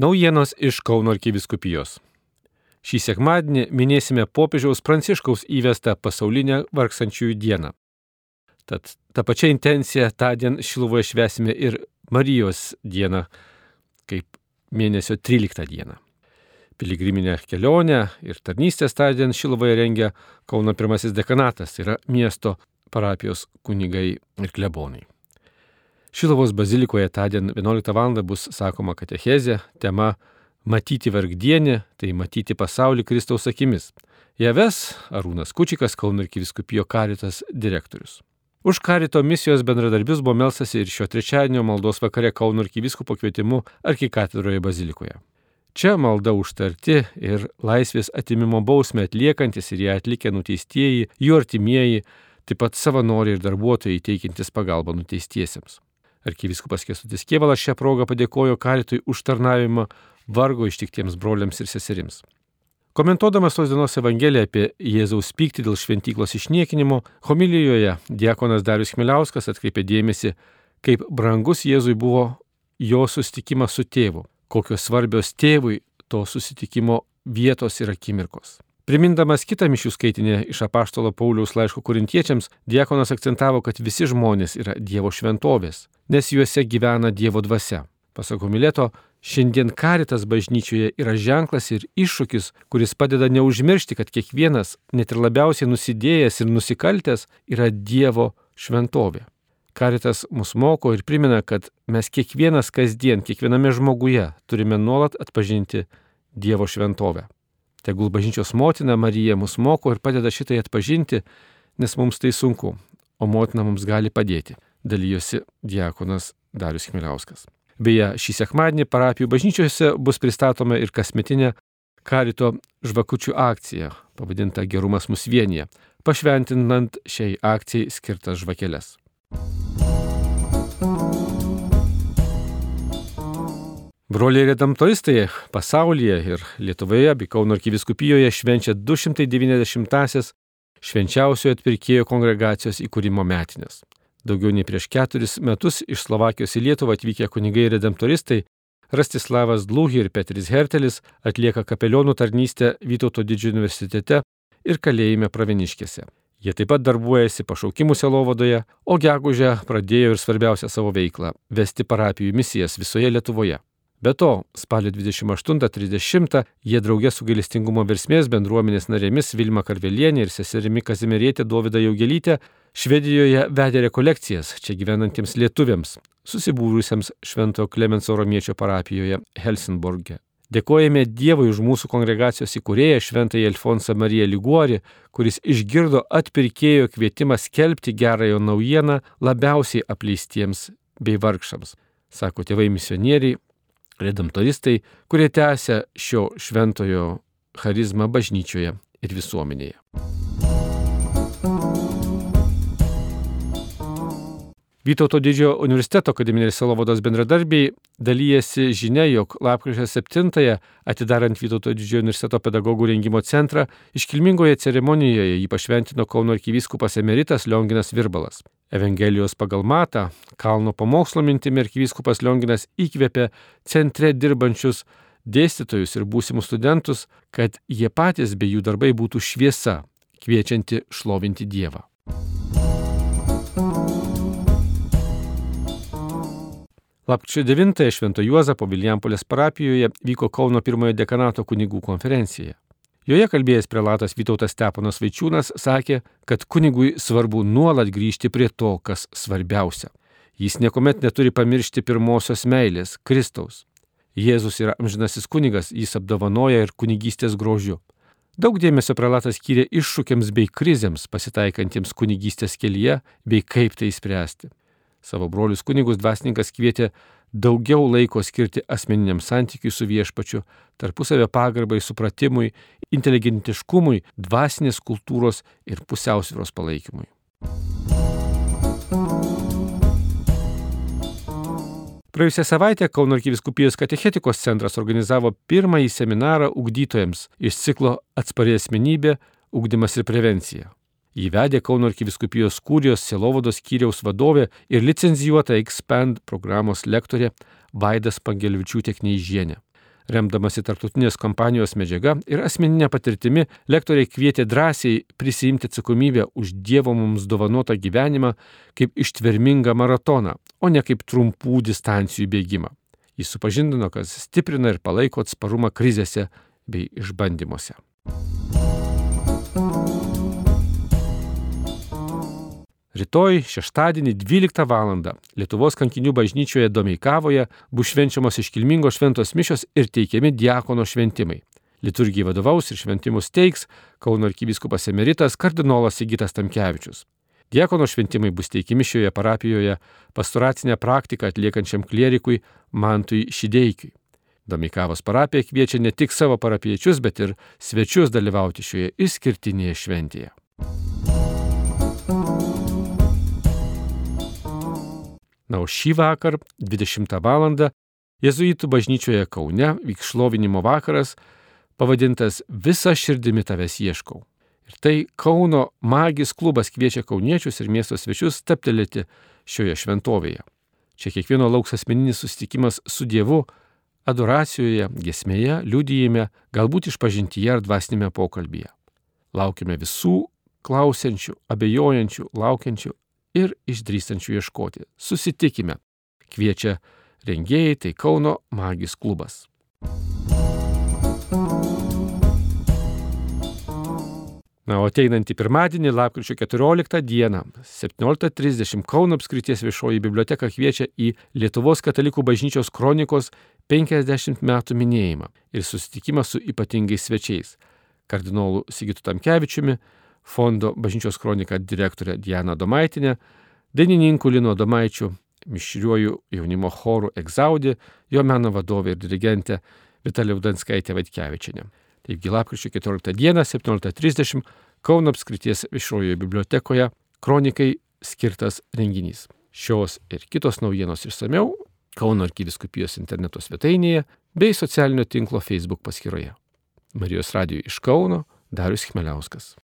Naujienos iš Kauno arkiviskupijos. Šį sekmadienį minėsime popiežiaus Pranciškaus įvestą pasaulinę vargstančiųjų dieną. Tad tą pačią intenciją tądien Šiluvoje švesime ir Marijos dieną, kaip mėnesio 13 dieną. Piligriminę kelionę ir tarnystės tądien Šiluvoje rengia Kauno pirmasis dekanatas, tai yra miesto parapijos kunigai ir klebonai. Šilovos bazilikoje tądien 11 val. bus sakoma katechezė, tema Matyti vargdienį, tai matyti pasaulį Kristaus akimis. Javes Arūnas Kučikas, Kauno arkiviskupijo karitas direktorius. Už karito misijos bendradarbius buvo melsasi ir šio trečiadienio maldos vakare Kauno arkiviskupo kvietimu arkikatedroje bazilikoje. Čia malda užtarti ir laisvės atimimo bausmę atliekantis ir ją atlikę nuteistieji, jų artimieji, taip pat savanoriai ir darbuotojai teikiantis pagalbą nuteistiesiems. Arkiviskupas Kesutis Kievalas šią progą padėkojo karitui už tarnavimą vargo ištiktiems broliams ir seserims. Komentuodamas tos dienos Evangeliją apie Jėzaus pyktį dėl šventyklos išniekinimo, homilijoje diakonas Darius Chmeliauskas atkreipė dėmesį, kaip brangus Jėzui buvo jo susitikimas su tėvu, kokios svarbios tėvui to susitikimo vietos ir akimirkos. Primindamas kitą mišių skaitinę iš apaštalo Pauliaus laiško kurintiečiams, diekonas akcentavo, kad visi žmonės yra Dievo šventovės, nes juose gyvena Dievo dvasia. Pasako Milėto, šiandien karitas bažnyčioje yra ženklas ir iššūkis, kuris padeda neužmiršti, kad kiekvienas, net ir labiausiai nusidėjęs ir nusikaltęs, yra Dievo šventovė. Karitas mus moko ir primena, kad mes kiekvienas kasdien, kiekviename žmoguje turime nuolat atpažinti Dievo šventovę. Tegul bažnyčios motina Marija mus moko ir padeda šitai atpažinti, nes mums tai sunku, o motina mums gali padėti, dalyjosi diakonas Darius Chmeliauskas. Beje, šį sekmadienį parapijų bažnyčiose bus pristatoma ir kasmetinė karito žvakučių akcija, pavadinta Gerumas mus vienyje, pašventinant šiai akcijai skirtas žvakeles. Broliai redemptoristai pasaulyje ir Lietuvoje bei Kauno arkiviskupijoje švenčia 290-asias švenčiausiojo atpirkėjo kongregacijos įkūrimo metinės. Daugiau nei prieš keturis metus iš Slovakijos į Lietuvą atvykę kunigai redemptoristai Rastislavas Dluhi ir Petris Hertelis atlieka kapelionų tarnystę Vytauto didžiojo universitete ir kalėjime Praveniškėse. Jie taip pat darbuojasi pašaukimų selovadoje, o gegužę pradėjo ir svarbiausią savo veiklą - vesti parapijų misijas visoje Lietuvoje. Be to, spalio 28-30 jie draugė su gailestingumo versmės bendruomenės narėmis Vilma Karvelienė ir seserimi Kazimierėtė Dovida Jaugelytė Švedijoje vedė rekolekcijas čia gyvenantiems lietuviams, susibūrusiems Švento Klemenso Romiečio parapijoje Helsinborge. Dėkojame Dievui už mūsų kongregacijos įkūrėją Šventąjį Alfonsą Mariją Liguorį, kuris išgirdo atpirkėjo kvietimą skelbti gerąją naujieną labiausiai apleistiems bei vargšams, sako tėvai misionieriai redemptoristai, kurie tęsia šio šventojo charizmą bažnyčioje ir visuomenėje. Vytauto didžiojo universiteto akademinės Selovados bendradarbiai dalyjasi žinia, jog lapkričio 7-ąją, atidarant Vytauto didžiojo universiteto pedagogų rengimo centrą, iškilmingoje ceremonijoje jį pašventino Kauno arkivyskupas emeritas Lionginas Virbalas. Evangelijos pagal Matą, kalno pamokslo mintimi arkivyskupas Lionginas įkvėpė centre dirbančius dėstytojus ir būsimus studentus, kad jie patys bei jų darbai būtų šviesa, kviečianti šlovinti Dievą. Lapkričio 9-ąją Švento Juozapo Viljampolės parapijoje vyko Kauno pirmojo dekanato kunigų konferencija. Joje kalbėjęs prelatas Vytautas Stepanas Vaičiūnas sakė, kad kunigui svarbu nuolat grįžti prie to, kas svarbiausia. Jis niekuomet neturi pamiršti pirmosios meilės - Kristaus. Jėzus yra amžinasis kunigas, jis apdovanoja ir kunigystės grožiu. Daug dėmesio prelatas skyrė iššūkiams bei krizėms pasitaikantiems kunigystės kelyje bei kaip tai spręsti. Savo brolius kunigus dvasininkas kvietė daugiau laiko skirti asmeniniam santykiui su viešpačiu, tarpusavio pagarbai, supratimui, inteligentiškumui, dvasinės kultūros ir pusiausvyros palaikymui. Praėjusią savaitę Kauno arkiviskupijos katechetikos centras organizavo pirmąjį seminarą ugdytojams iš ciklo Atspari asmenybė - ugdymas ir prevencija. Įvedė Kauno arkiviskupijos kūrijos Selovados skyriaus vadovė ir licenzijuota Expand programos lektorė Vaidas Pangelvičiūtė Kneižienė. Remdamasi tartutinės kompanijos medžiaga ir asmeninė patirtimi, lektoriai kvietė drąsiai prisijimti atsakomybę už Dievo mums dovanotą gyvenimą kaip ištvermingą maratoną, o ne kaip trumpų distancijų bėgimą. Jis supažindino, kas stiprina ir palaiko atsparumą krizėse bei išbandymuose. Rytoj, šeštadienį 12 val. Lietuvos kankinių bažnyčioje Domeikavoje bus švenčiamos iškilmingos šventos mišios ir teikiami diakono šventimai. Liturgijai vadovaus ir šventimus teiks Kauno arkybiskupas emeritas kardinolas Sigitas Tamkevičius. Diakono šventimai bus teikiami šioje parapijoje pastoracinę praktiką atliekančiam klierikui Mantui Šideikiui. Domeikavos parapija kviečia ne tik savo parapiečius, bet ir svečius dalyvauti šioje išskirtinėje šventėje. Na, o šį vakar, 20 val. Jėzuitų bažnyčioje Kaune vyks šlovinimo vakaras, pavadintas Visa širdimi tavęs ieškau. Ir tai Kauno magis klubas kviečia kauniečius ir miesto svečius staptelėti šioje šventovėje. Čia kiekvieno lauks asmeninis susitikimas su Dievu, adoracijoje, gesmėje, liudyjime, galbūt išpažintyje ar dvasinėme pokalbyje. Laukime visų klausiančių, abejojančių, laukiančių ir išdrįstančių ieškoti. Susitikime. Kviečia rengėjai, tai Kauno magis klubas. Na, o ateinantį pirmadienį, lapkričio 14 dieną, 17.30 Kauno apskrities viešoji biblioteka kviečia į Lietuvos katalikų bažnyčios kronikos 50 metų minėjimą ir susitikimą su ypatingais svečiais - kardinolu Sigitu Tamkevičiumi, fondo bažnyčios kronika direktorė Diana Domaitinė, dainininku Lino Domaičiu, mišriuoju jaunimo choru Egzaudė, jo meno vadovė ir dirigentė Vitalė Udanskaitė Vaitkevičinė. Taigi lapkričio 14 dieną 17.30 Kauno apskrities viešojoje bibliotekoje kronikai skirtas renginys. Šios ir kitos naujienos išsameu Kauno arkiviskupijos interneto svetainėje bei socialinio tinklo Facebook paskyroje. Marijos radijo iš Kauno Darius Chmeliauskas.